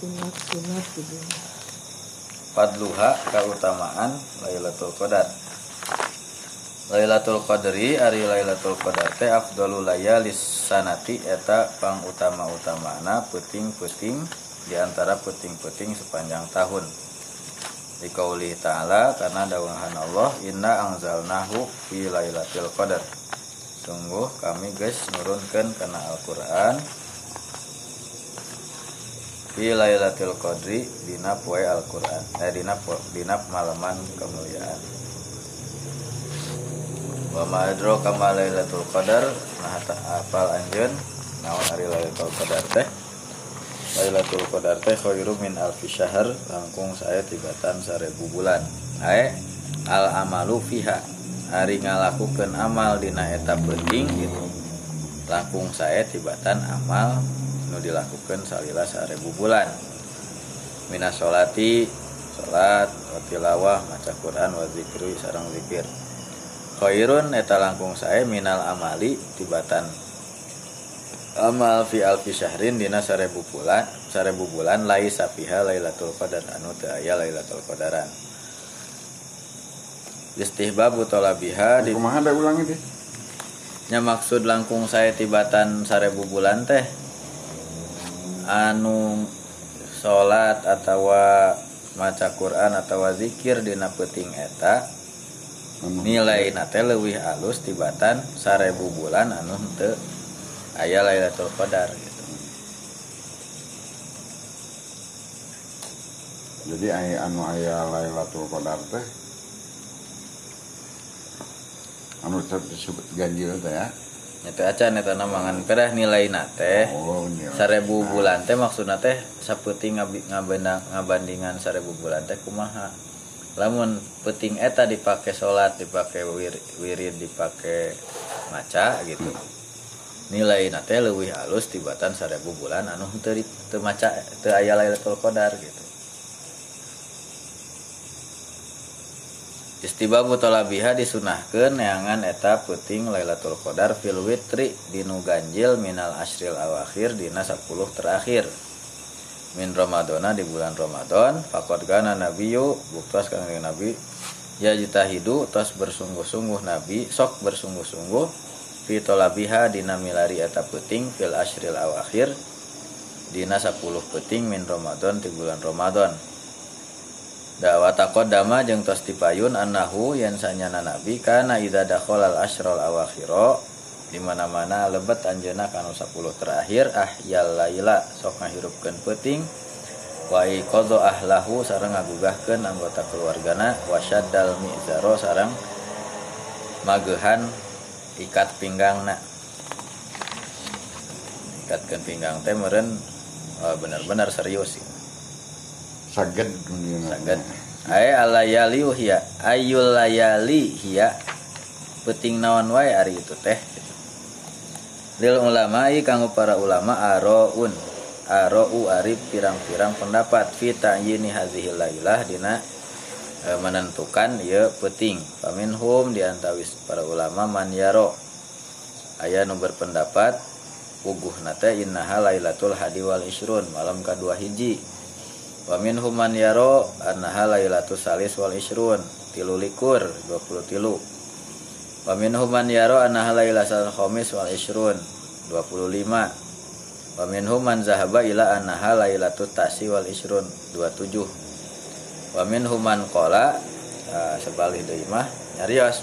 sunat-sunat gitu Fadluha keutamaan Lailatul Qadar Lailatul Qadri ari Lailatul Qadar teh afdalul layalis sanati eta pang utama-utamana puting-puting di antara puting-puting sepanjang tahun. Dikauli ta'ala karena dawahan Allah inna angzalnahu fi lailatul qadar. Sungguh kami guys nurunkan karena Al-Qur'an fi lailatul qadri dina poe Al-Qur'an. Eh dina dina malaman kemuliaan. Wa ma adraka ma lailatul qadar nah ta apal anjeun naon ari lailatul qadar teh. Lailatul qadar teh khairu min alfi syahr langkung saya tibatan sarebu bulan. Ae al amalu fiha. Ari ngalakukeun amal dina eta penting gitu. Langkung saya tibatan amal nu dilakukan salila sarebu bulan. Minas salat wa tilawah maca Quran wa zikri sareng zikir. Khairun eta langkung saya minal amali tibatan. Amal fi alfi syahrin dina sarebu bulan sarebu bulan lai sapiha lailatul qadar anu teu aya lailatul qadaran. Istihbabu talabiha di kumaha da ulang itu nya maksud langkung saya tibatan sarebu bulan teh anu salat atau maca Quran atau zikir dina peuting eta nilai nate lebih halus tibatan sarebu bulan anu henteu aya Lailatul Qadar gitu. Jadi aya anu aya Lailatul Qadar teh anu disebut ganjil teh ya. Itu acan eta namangan kedah nilai nate. Oh, nilai. Sarebu bulan teh maksudna teh saputing ngabandingan sarebu bulan teh kumaha? lamun peting eta dipakai sholat dipakai wir, wirid dipakai maca gitu nilai nate lebih halus tibatan seribu bulan anu teu maca teu aya lailatul qadar gitu Istibabu talabiha disunahkeun neangan eta puting Lailatul Qadar fil witri dinu ganjil minal asril awakhir dina 10 terakhir. Min Ramadana di bulan Ramadan fakot gana nabiyu buktas kang nabi ya jitahidu tos bersungguh-sungguh nabi sok bersungguh-sungguh fi tolabiha dina milari eta peting fil ashril awakhir dina 10 peting min Ramadan di bulan Ramadan dama jeung tos dipayun annahu yen sanyana nabi kana idza dakhala al ashrul awakhira di mana-mana lebet anjena kanu 10 terakhir ah yal laila sok ngahirupkeun peuting wa iqadha ahlahu sareng ngagugahkeun anggota keluargana wasyaddal mizaro sareng magehan ikat pinggang teh meureun oh, bener-bener serius saged. Saged. Ay alayali hiya ayul layali hiya peting naon wae ari itu teh lil ulamai kanggo para ulama aroun. Arou arif pirang-pirang pendapat. Fita yini hazihil lailah dina e, menentukan ya peting. Paminhum diantawis para ulama man yaro. Aya nu berpendapat uguh nate innaha lailatul hadi wal isrun malam kedua hiji paminhum man yaro annaha lailatul salis wal isrun tilu likur 20 tilu Wa minhum man yara annaha lailatul khamis wal isrun 25. Wa minhum man zahaba ila annaha lailatul tasi wal isrun 27. Wa minhum man qala uh, sebalik deui mah nyarios.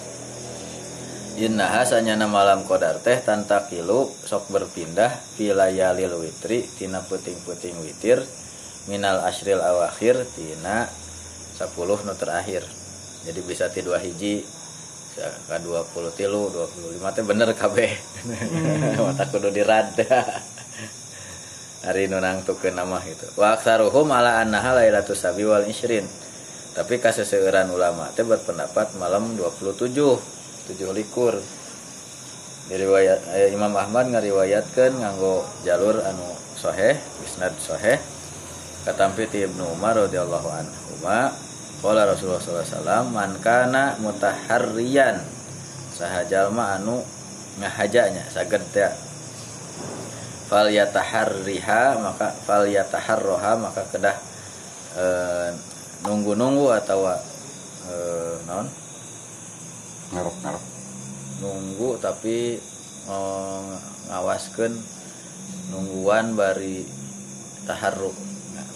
Innaha sanyana malam qadar teh tantakilu sok berpindah fi layalil witri tina puting-puting witir minal asril awakhir tina 10 nu terakhir. Jadi bisa ti dua hiji ka 20 tilu 25 teh bener kabeh. Hmm. mata kudu dirada hari nunang tukeun nama gitu. Wa aksaruhum ala annaha lailatul sabi wal isrin tapi kaseseueuran ulama teh berpendapat malam 27 7 likur. Diriwayat eh, Imam Ahmad ngariwayatkeun nganggo jalur anu sahih isnad sahih katampi ti Ibnu Umar radhiyallahu anhu Qala Rasulullah SAW man kana mutaharriyan saha jalma anu ngahajanya saged teh fal yataharriha maka fal yataharroha maka kedah eh, nunggu-nunggu atau eh, non ngarep ngarep nunggu tapi oh, ngawaskan nungguan bari taharruk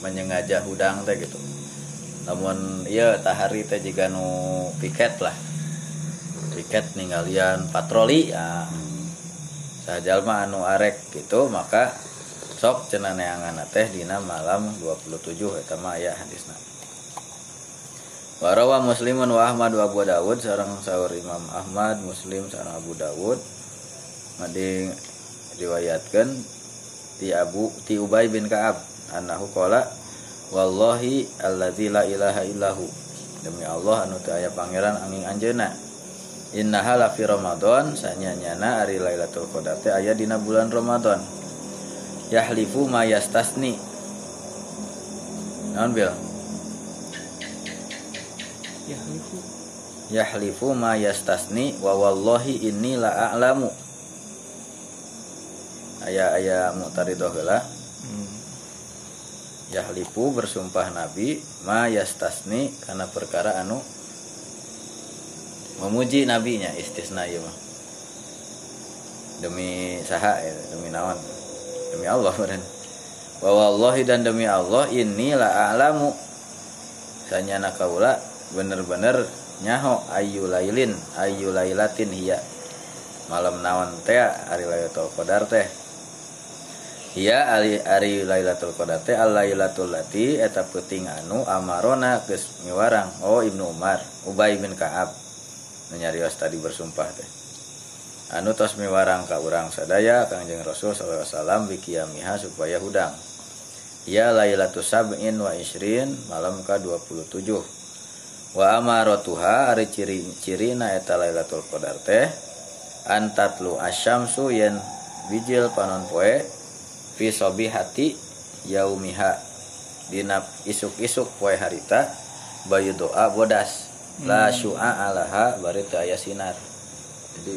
menyengaja hudang teh gitu. Namun iya tahari teh jika nu piket lah. Piket ninggalian patroli ya. Sajalma anu arek gitu maka sok cenah neangan teh dina malam 27 eta mah aya hadisna. Warawa Muslimun wa Ahmad wa Abu Dawud sareng sahur Imam Ahmad, Muslim sareng Abu Dawud. Mending riwayatkeun ti Abu ti Ubay bin Ka'ab annahu qala wallahi alladzi la ilaha illahu demi Allah anu teu aya pangeran angin anjeunna innaha la fi ramadan sanyanyana ari lailatul qadar teh aya dina bulan ramadan. Yahlifu ma yastasni. Naon bil? Yahlifu. yahlifu ma yastasni wa wallahi inni la a'lamu. Aya aya muqtaridah heula Yahlifu bersumpah nabi ma yastasni karena perkara anu memuji nabinya istisna ieu mah. Demi saha ya, demi naon? Demi Allah beren wa wallahi dan demi Allah inni la a'lamu. Sanyana kaula bener-bener nyaho ayu lailin ayu lailatin hiya. Malam naon teh ari lailatul qadar teh hiya ari ari lailatul qadar teh lailatul lati eta peuting anu amarona geus miwarang. Oh ibnu umar ubay bin kaab. Nyarios tadi bersumpah teh. Anu tos miwarang ka urang sadaya kangjeng rasul sallallahu alaihi wasallam supaya hudang. Ya Lailatul Sab'in wa Isrin malam ka 27 Wa amaratuha ari ciri-cirina eta Lailatul Qadar teh antatlu asyamsu yen bijil panon poe fi sobihati yaumiha dina isuk-isuk poe harita bayu doa bodas la syu'a alaha bari teu aya sinar jadi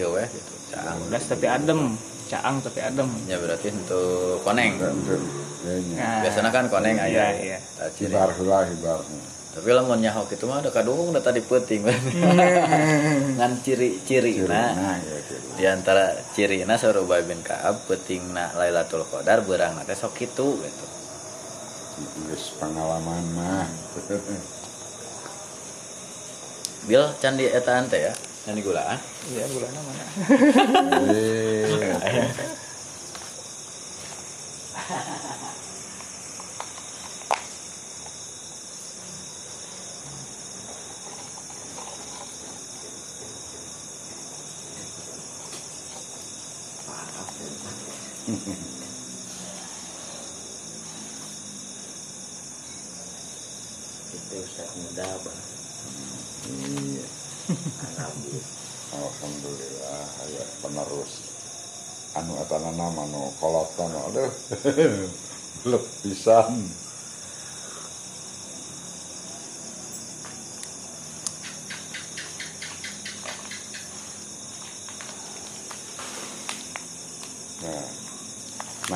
ieu weh gitu caang Bodas tapi adem, caang tapi adem. ya berarti untuk koneng ini. Nah, biasanya kan koneng iya, aya iya. Ciri. Hibar hibarnya. Tapi lamun nyaho gitu mah udah kadung udah tadi penting ngan ciri-ciri Nah, nah ya gitu. di antara ciri na Ubay bin Kaab penting na Lailatul Qadar berang na teh sok kitu gitu Geus pengalaman mah. bil candi etaan teh ya candi gulaan Iya, gulana mana? itu Ustaz muda bang iya. Alhamdulillah aya penerus. Anu atanana anu koloton aduh. Belum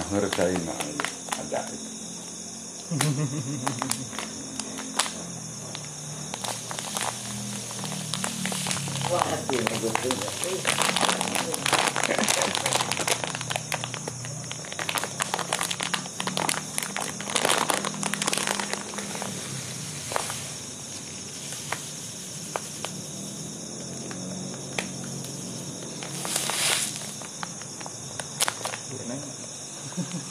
nah ngerjain ada itu wah hati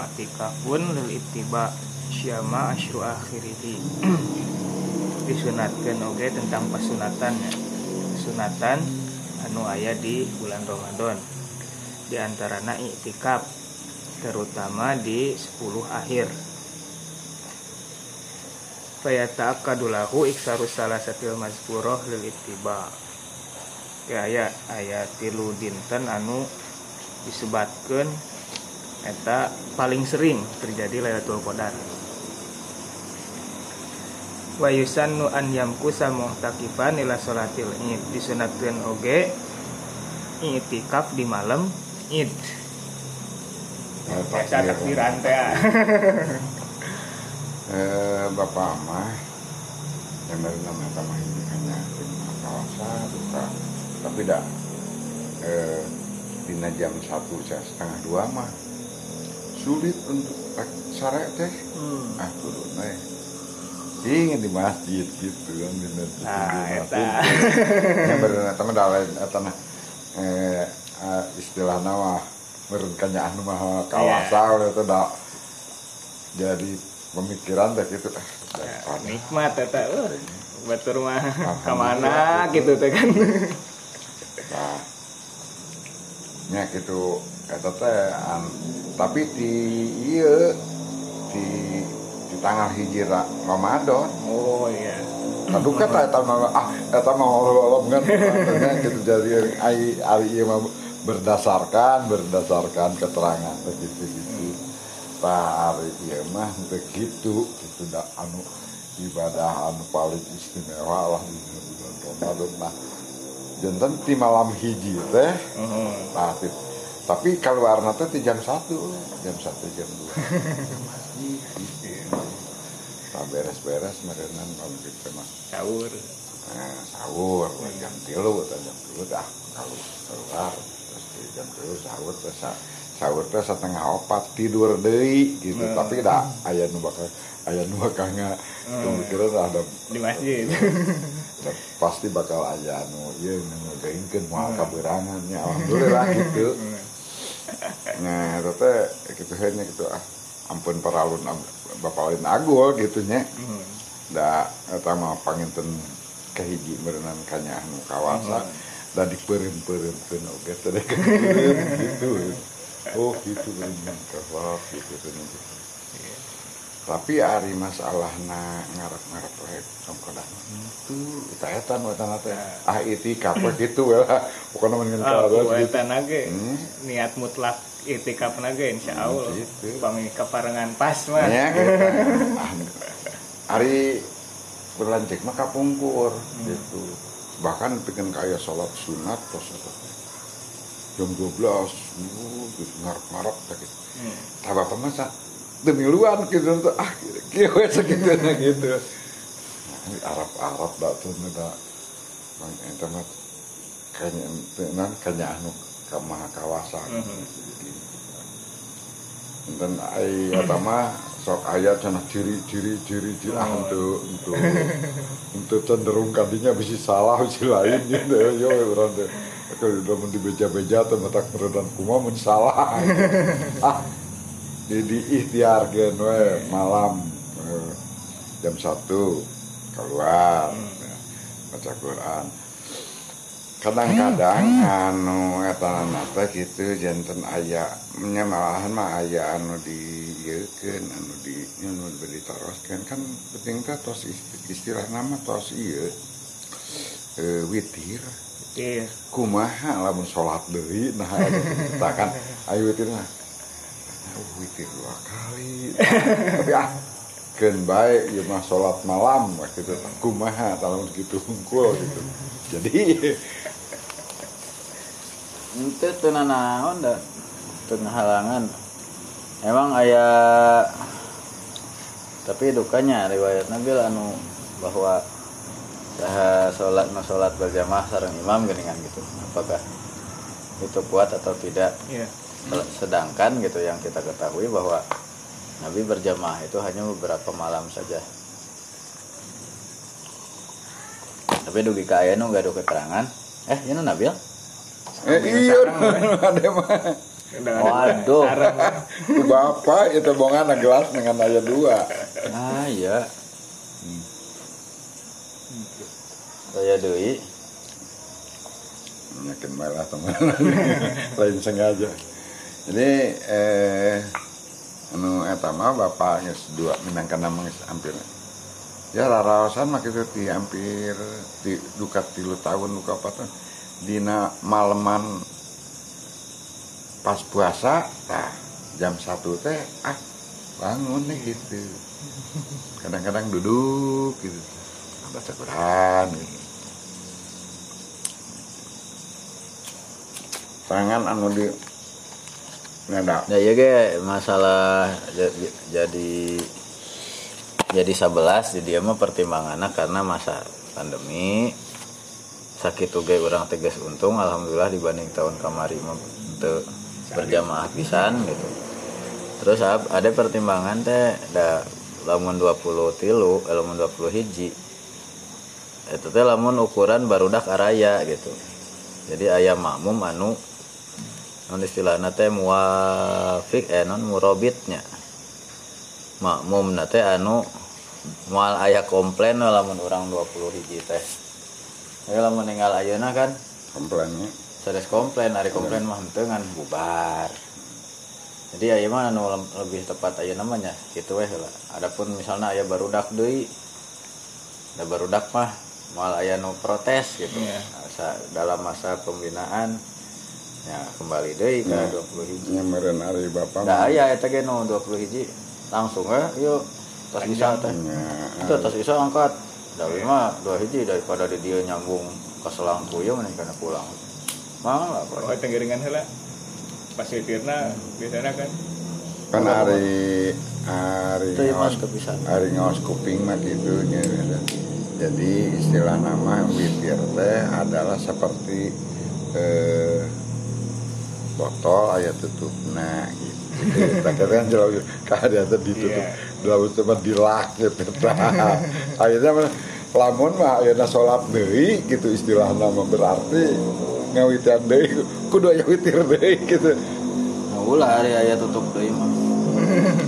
kami wa'tikafun lil ittiba syama asyru akhirihi disunatkan oge tentang pasunatan ya. Sunatan anu aya di bulan Ramadan. Di antarana iktikaf terutama di 10 akhir. Fayata'akkadulahu iksaru salah satil mazkuroh lil ittiba ya aya aya tilu dinten anu disebatkan eta paling sering terjadi Lailatul Qadar wa yusannu an yamkusa mu'takifan ila salatil id. Disunatkeun oge itikaf di malam id. Eh, biasa takbiran teh. Eh, bapak mah yang dari nama sama ini hanya kawasan duka tapi dah eh, dina jam satu setengah dua mah sulit untuk sare teh. Hmm. ah kudu nih ingin di masjid gitu kan di masjid Nah, eta. yang benar teman dalam eta nah eh, eh, istilah nama merenkannya anu mah kawasan itu dah jadi pemikiran teh gitu. Ah Ya, daripada nikmat eta uh, batur mah ke mana gitu teh kan. Nah, nya gitu. teh tapi di iya di di tanggal hiji Ra- Ramadan oh iya Aduh kata eta mah ah eta mah Allah kan gitu jadi ai ari ieu mah berdasarkan berdasarkan keterangan begitu gitu. Pak ari ieu mah begitu gitu da anu ibadah anu paling istimewa lah di bulan Ramadan nah jantan di malam hiji teh. Nah, ti- tapi kalau warna teh di jam satu, jam satu jam dua. Nah, beres-beres merenan kalau gitu mah. sahur. Nah, sahur, jam tilu atau jam tilu dah. Kalau keluar terus di jam tilu sahur terus sa- sahur teh setengah opat tidur deui gitu. Hmm. tapi dah aya nu bakal aya nu bakal nga pemikiran ada di masjid. Da- pasti bakal aya anu ieu nu ngeugeungkeun moal kaberangan nya alhamdulillah gitu nah eta teh kitu hanya gitu ah ampun paralun bapak lain agul gitu nya Mhm. da eta mah panginten kahiji merenang kanya anu kawasa da dipeureum-peureumkeun oge teh dek gitu oh gitu berenang kawat gitu berenang tapi ari masalahna ngarep-ngarep wae sangkoda itu eta eta nu eta teh. Ah itikaf we gitu we lah. Pokona mun ngeun Ah, kawas gitu kuetan nage. Hmm. niat mutlak itikaf nage insya Allah. Gitu. pami keparengan pas mah. Ya gitu. Ah, ari berlanjut mah kapungkur gitu. Bahkan bikin kayak sholat sunat terus jam 12 uh, gitu ngarep-ngarep gitu. Hmm. Tah bapak masa demi luan gitu tuh ah kieu we segitu gitu. Nah, Arab-Arab da tuh da bang eta mah kanya tenan kanya anu ka maha kawasan. Mhm. Dan ai eta mah sok aya cenah ciri-ciri ciri-ciri ah untuk untuk untuk cenderung kadinya bisa salah bisa lain gitu yo urang teh kalau udah mau dibeja-beja teh mata keredan kumaha mun salah ah jadi ikhtiarkeun we malam eh, jam satu keluar ya, baca Quran. Kadang-kadang anu eta teh gitu janten aya nya malahan mah aya anu dieukeun anu di anu diteruskeun kan penting teh tos ist- istilah nama tos ieu eh, witir. Kumaha lamun sholat deui nah kita kan ayo witir mah oh, witir dua kali. Tapi ah keun bae ieu mah sholat malam mah gitu kumaha lamun gitu hungkul gitu. Jadi itu teu naon da teu halangan. Emang aya tapi dukanya riwayat Nabil anu bahwa saha sholat no sholat berjamaah sareng imam geningan gitu. Apakah itu kuat atau tidak? Iya. Sedangkan gitu yang kita ketahui bahwa Nabi berjamaah itu hanya beberapa malam saja tapi dugi ka aya nu gaduh keterangan eh ini Nabil Eh iya, ada mah. Waduh. bapak itu bongan gelas dengan ayat dua. ah iya saya deui Yakin malah teman. Lain sengaja. Jadi eh anu eta mah bapak geus dua minangkan nama geus hampir. Ya raraosan mah kitu ti hampir di duka tilu tahun duka apa tuh. Dina maleman pas puasa tah jam satu teh ah bangun nih gitu kadang-kadang duduk gitu baca Quran gitu. tangan anu di Ya iya ge masalah ja- jadi jadi 11 jadi mah pertimbangannya karena masa pandemi sakit uge orang tegas untung alhamdulillah dibanding tahun kamari teu berjamaah pisan gitu. Terus ada pertimbangan teh da lamun 20 tilu, eh, lamun 20 hiji. Itu teh lamun ukuran barudak araya gitu. Jadi ayam makmum anu non istilahna teh muwafiq eh non murabitnya. Makmum teh anu mual aya komplain lamun orang 20 hiji teh. Ya lamun ninggal ayeuna kan? Komplainnya sanes komplain ari komplain mah henteu ngan bubar. Jadi aya mah anu lebih tepat ayeuna mah nya kitu we heula adapun misalnya aya barudak deui da barudak mah moal aya nu protes gitu. Asa- dalam masa pembinaan ya kembali deui ke Ya. 20 hiji. Nyamperin hari bapak da aya eta ge nu 20 hiji. Langsung we yuk. Tas bisa teh. Ya, itu tas bisa angkat. Dari mah dua hiji daripada di dia nyambung ke selang puyuh mending kana pulang. Mang lah Oh, tenggiringan heula. Pas witirna biasanya kan. Kan hari hari itu ngawas hari ngawas kuping mah gitu. jadi istilah nama witir teh adalah seperti eh, botol ayat tutup. Nah gitu. Kita kan jauh keadaan teh ditutup dalam cuma dilak gitu nah, akhirnya mah, lamun mah ayeuna salat deui gitu istilah nama berarti. Ngawitian deui kudu aya witir deui gitu. Nah ulah hari aya tutup deui mah.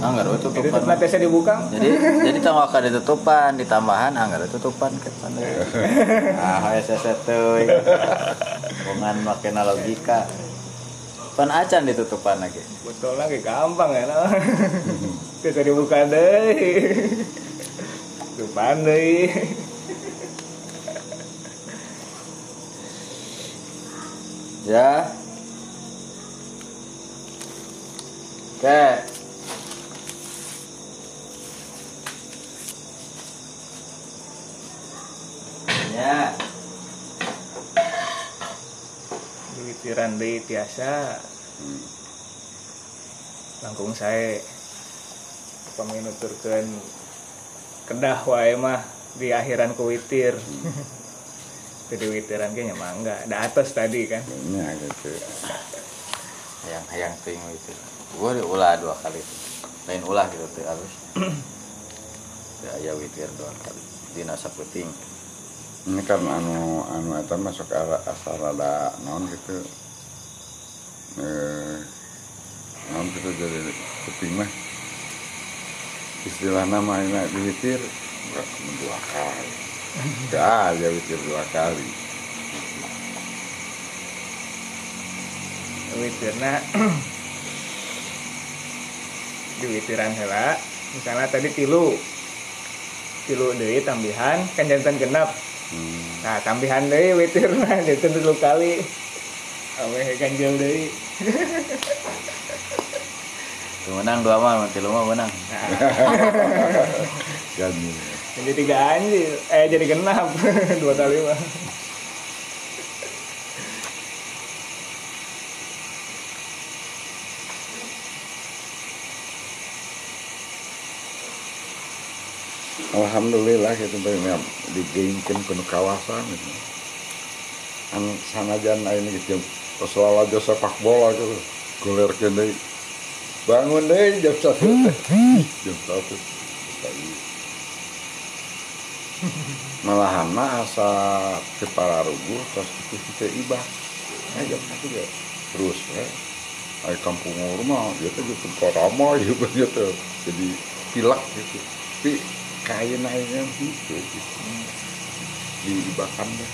Anggar we jadi tutupan. Tetap tesnya dibuka. jadi jadi tambah ka ditutupan ditambahan anggar tutupan ke pandai ah aya seset teuy bongan make logika pan acan ditutupan lagi Betul lagi gampang ya. no. Tesnya dibuka deh. Tupan deh. Ya. Oke. Ya. Witiran deui tiasa. Langkung saya paminuturkeun kedah wae mah di akhiran ku witir. Jadi witiran kayaknya mah enggak. Da atas tadi kan. ya gitu Hayang-hayang ting itu. Gua diulah dua kali. Lain ulah gitu teh harus. Ya aya witir dua kali. Dina saputing. Ini kan anu anu eta masuk arah asal rada naon gitu. Eh naon gitu jadi kuping mah. Istilah nama ini diwitir dua kali. Enggak aja witir dua kali. Witirna di witiran heula misalnya tadi tilu. Tilu deui tambihan kan jantan genap hmm. nah tambihan deui witirna jantan tilu kali. Awe ganjel deui. Tuh menang dua mah, tilu mah menang. nah, jadi jadi tiga anjir eh jadi genap. Dua kali mah alhamdulillah gitu banyak digainkan kuno kawasan gitu. An sanajan ini gitu soal aja sepak bola gitu. Guler kene bangun deh jam satu. Jam satu. Malahan mah asa ke Pararugu terus itu kita ibah. Eh jam satu ya. Terus eh ay kampung rumah ya tuh gitu korama ya gitu jadi pilak gitu. Tapi kain airnya gitu, gitu. diibahkan deh.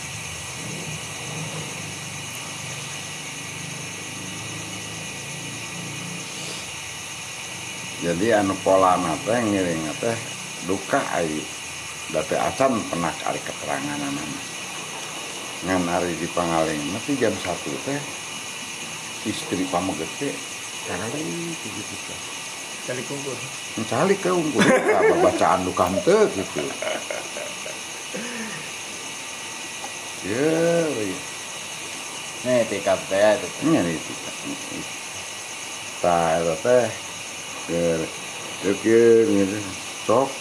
Jadi anu pola nate ngiring teh duka ai. Date acan pernah ari keterangan anak ngan ari di pangaling nanti jam satu teh istri pamegete kali gitu teh Mencari ke unggul apa bacaan duka teh gitu. Ya iya. nih tikap teh itu teh. nyari itu tah eta teh ke ke ke gitu sok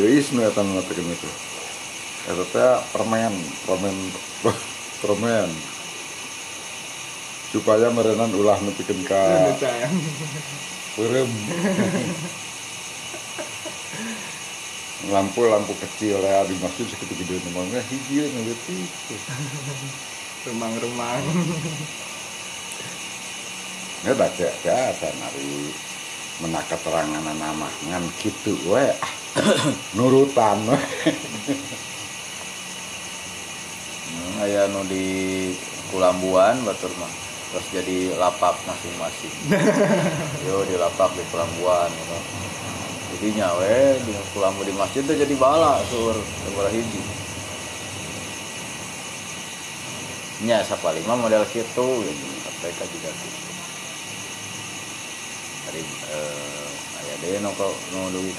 geus nu eta ngatekeun itu eta teh permen permen permen. Supaya merenan ulah nepikeun ka Berem. lampu-lampu kecil ya di masjid segitu gede namanya hiji ngeliti Remang-remang. ya baca biasa nari menaka terangan nama ngan gitu we nurutan. Hmm, aya nu di Kulambuan batur mah terus jadi lapak masing-masing. Yo di lapak di Kulambuan gitu. jadi nyawe di Kulambu di masjid tuh jadi bala sur sebelah hiji. Nya sapa lima model gitu gitu mereka juga gitu. Dari eh, aya deh nu kok nu dugi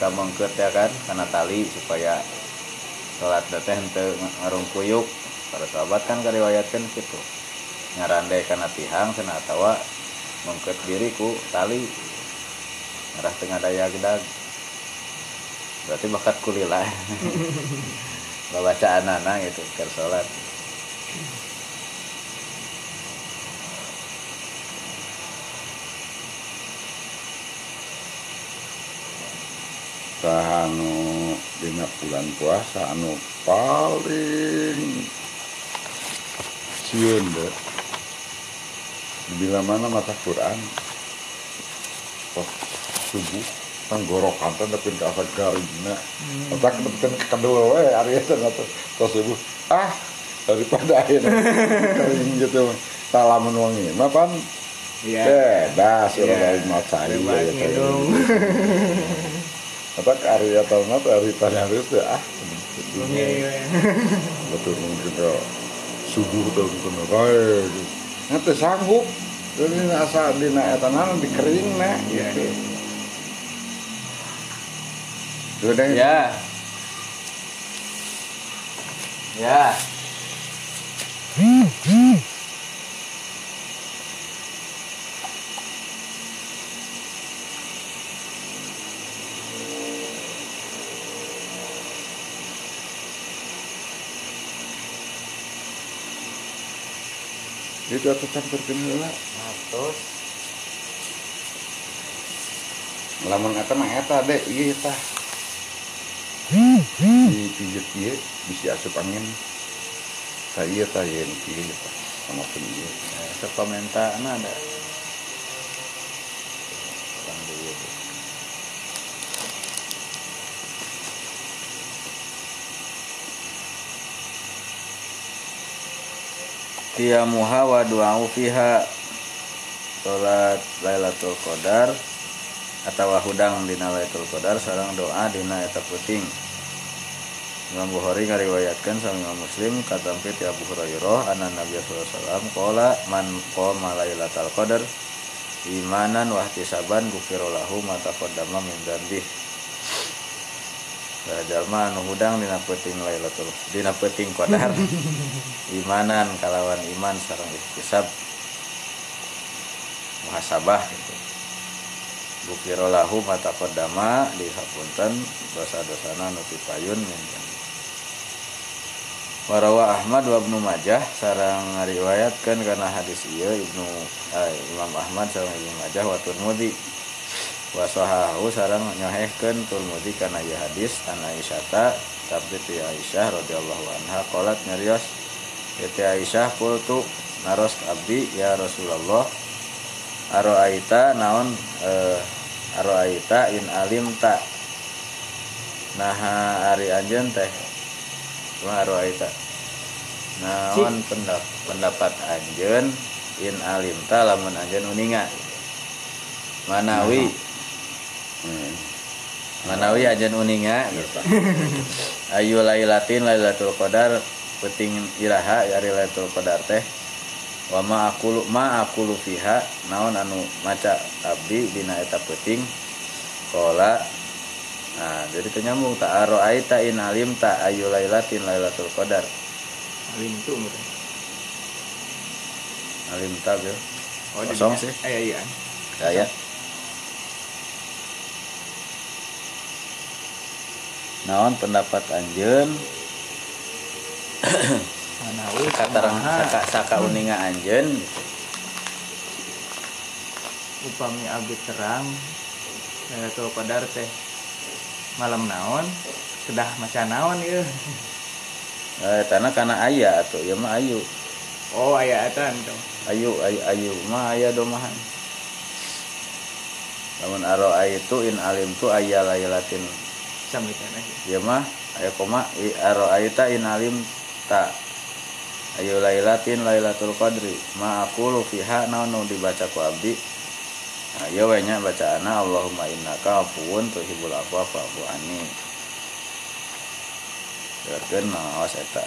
ya kan karena tali supaya salat teh henteu ngarung kuyuk. Para sahabat kan kariwayatkan gitu ngarandai karena tihang sana atawa mengket diriku tali. Ngarah tengah daya gedag. Berarti bakat kulila. Baca anak gitu ke sholat. Anu dina bulan puasa anu paling siun deh bila mana mata Quran pas subuh tenggorokan teh tapi ke asa garingna otak kebetulan kedua we ari eta atau pas subuh ah daripada akhirnya. Kering gitu salaman wangi mapan Iya. bebas ya Iya. dari macari Bebas ya ngidung. apa karya tahun apa hari tanya harus ya ah. Bengi we. betul mungkin ya subuh tuh mungkin baik nanti sanggup. Jadi asa dina etanan di kering nah Iya. gitu. Deh ya. Ya itu atau campur lah terus lamun eta mah eta deh iya eta. Di pijet iya bisa asup angin. Tak iya tak iya iya eta. Sama pun iya sekomentar nah ada Yang di itu. Qiyamuha wa du'au fiha. Salat Lailatul Qadar atau hudang dina Lailatul Qadar sareng doa dina eta puting. Imam Bukhari ngariwayatkan sama Imam Muslim katampi ti Abu Hurairah anna Nabi sallallahu alaihi wasallam qala man qama lailatal qadar imanan wa ihtisaban ghufira lahu ma taqaddama min jalma anu hudang dina peuting lailatul dina peuting qadar imanan kalawan iman sareng ihtisab muhasabah gitu Bukiro lahu mata kodama dihapunten dosa-dosana nuti payun. Warawa Ahmad wa Ibnu Majah sarang ngariwayatkeun kana hadis ieu Ibnu eh, Imam Ahmad sareng Ibnu Majah wa Tirmidzi. Wa sahahu sareng nyohehkeun Tirmidzi kana ieu hadis an Aisyata tapi ti Aisyah radhiyallahu anha qalat nyarios ti Aisyah qultu naros abdi ya Rasulullah aroaita naon eh, aroaita in alim tak nah ari anjeun teh cuma aroaita? Naon pendap, pendapat anjeun in alim ta lamun anjeun uninga. Manawi. Hmm. Manawi anjeun uninga. Ayu lailatin lailatul qadar penting iraha ari lailatul qadar teh. Wa ma aqulu ma aqulu fiha naon anu maca abdi dina eta peuting qala nah jadi ternyambung tak aro aita in alim ta ayu lailatin lailatul qadar. Alim itu umur alim ta bil? Oh Kosong sih. eh, iya iya naon pendapat saka saka uninga anjeun. Upami abdi terang Lailatul Qadar teh malam naon kedah maca naon ieu? Eh, tanah kana aya atuh ya mah ayu. Oh aya atan tuh. Ayu ayu ayu mah aya domahan namun aro itu in alim tu aya laylatin samitan aja ya mah. Aya koma. I- aro aita in alim ta. Ayu lailatin lailatul qadri. Ma aqulu fiha naon nu dibaca ku abdi? Nah, ieu we nya bacaana Allahumma innaka afuwun tuhibbul afwa fa'fu anni. Biarkan maos eta.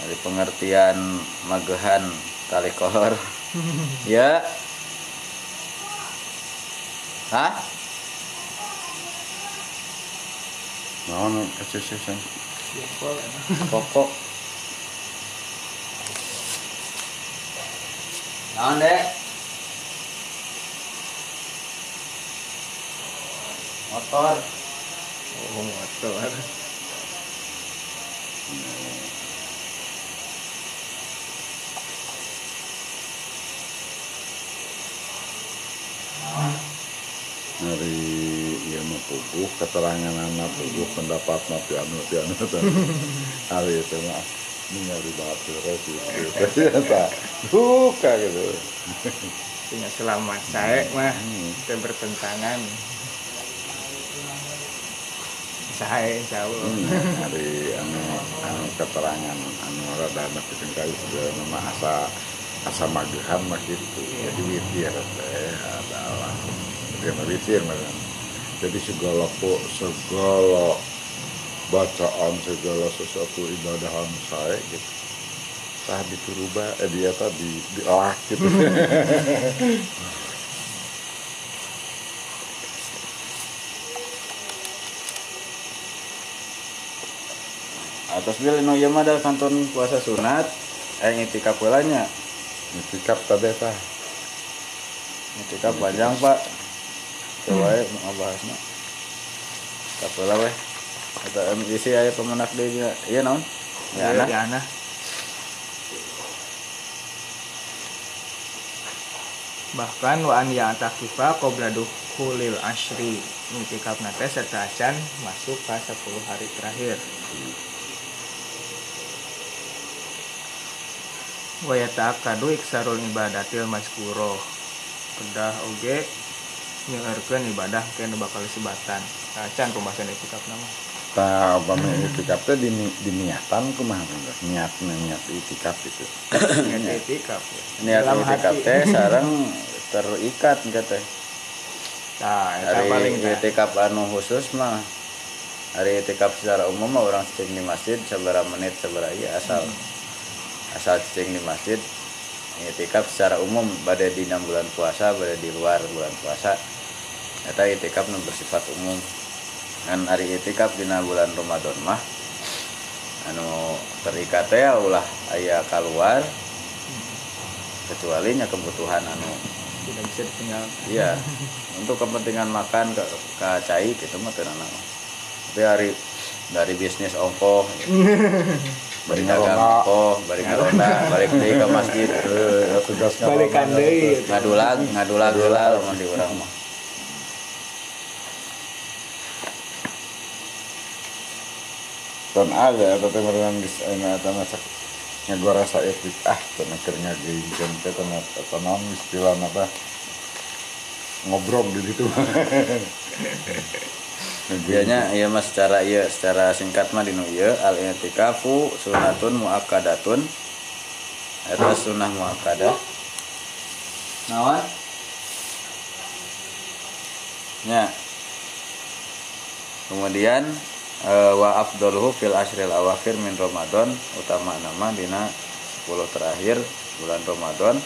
Dari pengertian magehan tali kolor ya hah Naon kasih sih Jempol, emang. pokok naon dek motor oh motor dari mah puguh keterangan anak puguh pendapat mah pianu pianu hari itu mah ningali batu resi ternyata buka gitu. Punya selamat saya mah. Hmm. kita bertentangan. Saya insya Allah. Hmm, hari anu anu keterangan anu rada anak kali sebenarnya mah asa asa magehan mah gitu. Jadi witir teh witir mah jadi segala po segala bacaan segala sesuatu ibadahan saya gitu. Tah dituruba eh dia tadi diolak gitu. Atas bil no ieu mah kanton puasa sunat eh ngitikap heula nya Sikap tadi tah ngitikap panjang pak coba ya ngabahasna Kap heula weh. Eta isi aya pemenak deui nya ieu naon? Ya Iya, anak di anak. bahkan wa an ya takifa qabla dukhulil ashri intikaf nate serta acan masuk ke 10 hari terakhir. Wa yata'akkadu iksarul ibadatil maskuro kedah oge nyeurkeun ibadah kena bakal sebatan acan pembahasan itikaf nama. Tah upami itikaf teh dini, diniatan kumaha? Niat niat itikaf itu. niat itikaf ya. niat itikaf teh sareng terikat engke teh Nah, eta paling itikaf anu khusus mah hari itikaf secara umum mah orang cicing di masjid sabaraha menit sabaraha ieu asal. Asal cicing di masjid itikaf secara umum pada di enam bulan puasa pada di luar bulan puasa. Eta itikaf nu bersifat umum. Kan hari itikaf dina bulan Ramadan mah anu terikat teh ulah aya keluar kecuali nya kebutuhan anu. Tidak bisa ditinggal. Iya, untuk kepentingan makan ke, ke cai gitu mah teu naon. Tapi hari dari bisnis ongkoh, bari balik oh balik ngaronda balik deui ka masjid. Heuh tugasna balikan deui ngadulag ngadulag heula lamun di urang mah. Ton ada tapi temeran geus ana eta mah cak etik ah teu keur ngageuinkeun teh teu apa. Ngobrol gitu. Biasanya iya mas secara iya secara singkat mah dinu ieu al i'tikafu sunatun muakkadatun eta sunnah muakkadah. Nawan? Ya. Kemudian eh, wa afdaluhu fil ashril awakhir min Ramadan utama nama dina 10 terakhir bulan Ramadan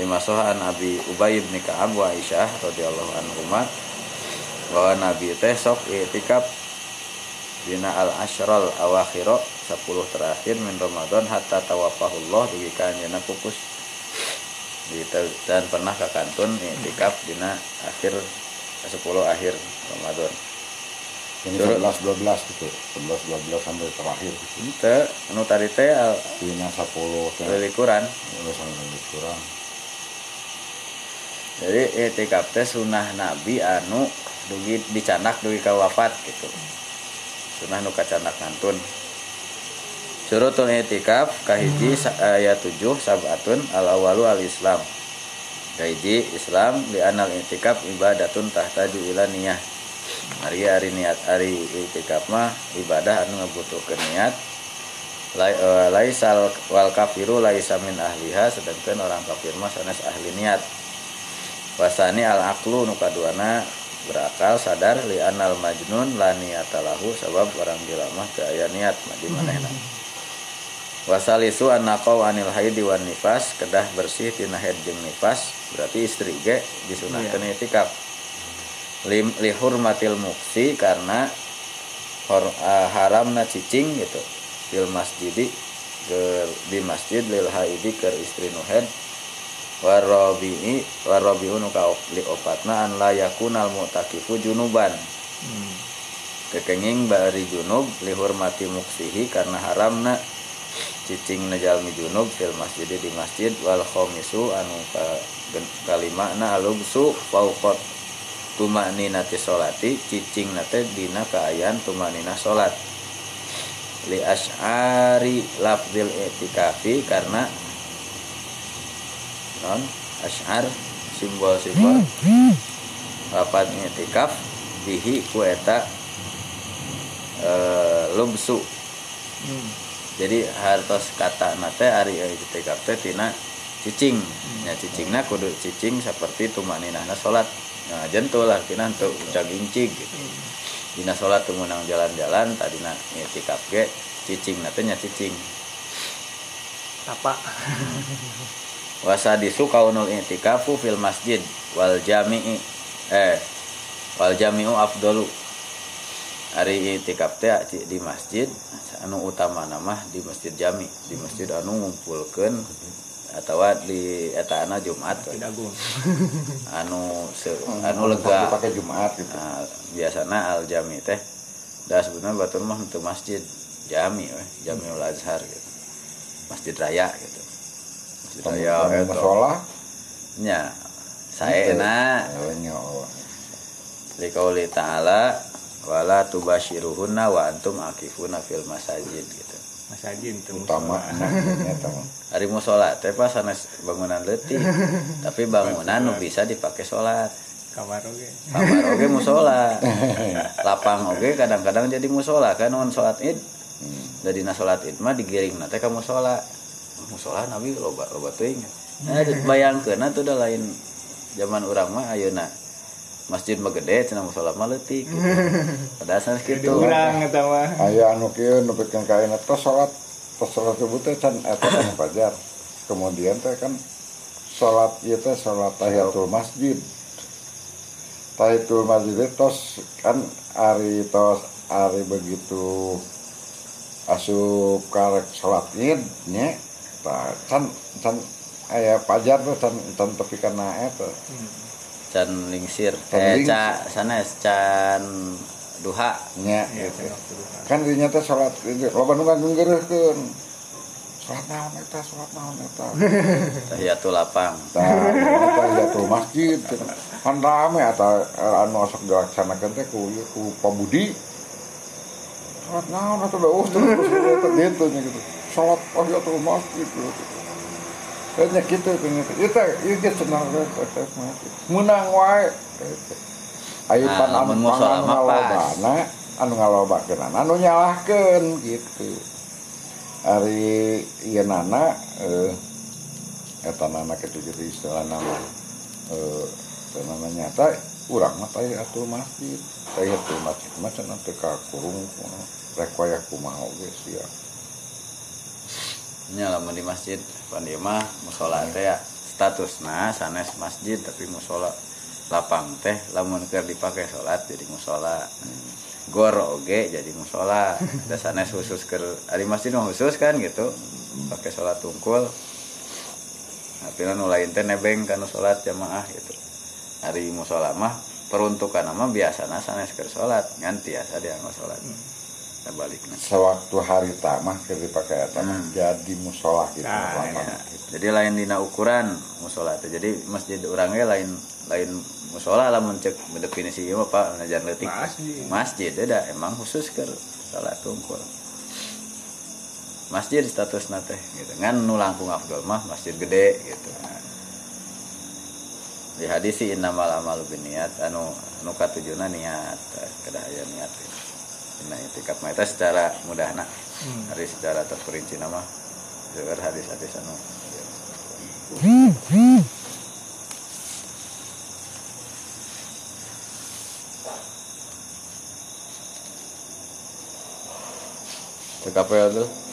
lima sohan Abi Ubay bin Ka'ab wa Aisyah radhiyallahu anhuma bahwa Nabi teh sok itikaf dina al ashral awakhiro 10 terakhir min Ramadan hatta tawafahullah dugi ka anjeunna pupus. Dan pernah ka kantun itikaf dina akhir 10 akhir Ramadan. Ini Turun. 11 12 gitu 11 12 sampai terakhir gitu. Ente anu tadi teh Dina 10 teh lilikuran Udah sampai lebih kurang jadi itikaf teh sunah Nabi anu dugi dicanak dugi ka wafat gitu. Sunah nu kacanak ngantun. Surutul itikaf kahiji sa- ayat 7 sabatun al awalu al islam kahiji Islam di anal itikaf ibadatun tahtaju ila niyah hari hari niat hari itikaf mah ibadah anu ngabutuhkeun niat. Lai, eh, laisal wal kafiru laisa min ahliha sedangkan orang kafir mah sanes ahli niat. Wasani al aklu nu kaduana berakal sadar li anal majnun la niyatalahu sebab orang gila mah teu aya niat mah di manehna wasalisu annaqau anil haidi wan nifas kedah bersih tina haid jeung nifas berarti istri ge disunahkeun itikaf. Lim, li hurmatil muksi karena hor, ah, haramna cicing gitu. Fil masjidi ke di masjid lil haidi ke istri nu haid warabi'i warabi'u nu ka li opatna an la yakunal mu'takifu junuban. Hmm. kekenging bari junub li hurmati muksihi karena haramna cicing najalmi junub fil masjid di masjid. Wal khomisu anu ka kalima na alubsu fauqat. Tumanina ti solati cicing nate dina kaayaan tumanina solat. Li asy'ari lafzil i'tikafi karena non asy'ar simbol-simbol lapan i'tikaf bihi ku eta eh, lubsu. Hmm. jadi hartos kata nate ari i'tikaf teh tina cicing. Nya cicingna kudu cicing seperti tumaninahna salat nah jentul tina untuk cagingcig gitu. Dina salat teu meunang jalan-jalan tadina i'tikaf ge cicing nate nya cicing. Apa? wasadisu kaunul i'tikafu fil masjid wal jami'i eh wal jami'u afdalu. Hari i'tikaf teh di masjid anu utama nama di masjid jami di masjid anu ngumpulkeun atau di eta ana Jumat. Agung. anu se, anu lega. pakai Jumat gitu. Nah, biasana al jami teh dah sebenarnya batur mah untuk masjid jami we jamiul azhar gitu. Masjid raya gitu Tamu eta. masalah nya saena liqauli ta'ala wala tubashiruhunna wa antum akifuna fil masajid gitu. Masajid teu utama. Hari mau sholat teh pas sanes bangunan letih tapi bangunan nu bisa dipakai sholat. Kamar oge. kamar oge musola. Lapang oge kadang-kadang jadi musola kan? Non sholat id. Hmm. dari na sholat id mah digiring nate ka musola musola nabi loba loba teuing. Nah bayangkeun tuh udah lain zaman urang mah ayeuna masjid mah gede cenah musola mah leutik gitu. padahal kitu. Urang eta mah. aya anu kieu nepikeun ka ayeuna tos salat tos salat subuh teh can eta kan fajar. Kemudian teh kan salat ieu teh salat tahiyatul masjid. Tahiyatul masjid tos kan ari tos ari begitu asup karek salat can can aya fajar tuh can can tepi kana eta can lingsir. Can eh ca sanes can duha. Nya Ya, gitu. kan dinya teh salat itu loba nu ngagenggeureuhkeun salat naon eta salat naon eta. Tahiyatul lapang. Tah jatuh masjid. Kan rame eta anu sok dilaksanakeun teh ku ku pamudi sholat naon atau udah terus terus gitu sholat ya tuh masjid gitu. Kayaknya gitu gitu itu itu senang ke masjid menang wae ayo Nah, pan anu ngalobana anu ngalobakeun anu nyalahkeun gitu. Ari ieu nana eh eta nana kitu jadi istilah nama eh nana nyata urang mah teh atuh masjid. Teh atuh masjid mah cenah teu ka kurung rek wayah kumaha oge sia nya lamun di masjid. Pan ieu mah musola teh ya. Statusna sanes masjid tapi musola lapang teh. Lamun keur dipake salat jadi musola. Gor oge jadi musola. Da sanes khusus keur ari masjid mah khusus kan gitu. Pakai salat tungkul. Tapi nu lain teh nebeng kana salat jamaah gitu. Hari musola mah peruntukan mah biasana sanes keur salat nganti asa dianggo salat balikna sewaktu hari tamah eta mah Hmm. jadi musola gitu Nah, lama Ya, gitu. jadi lain dina ukuran musola teh. Jadi masjid orangnya lain lain musola lamun cek definisi mah Pak ngajar leutik. Masjid. masjid ada emang khusus ke salat tungkul. Masjid status teh gitu. Ngan nu langkung afdol mah masjid gede gitu. Di hadis sih innamal amalu niat anu anu katujuna niat kada aya niat nah itikat mah eta secara mudahna hari secara terperinci nama dengar hadis-hadis anu. Cek apa ya tuh?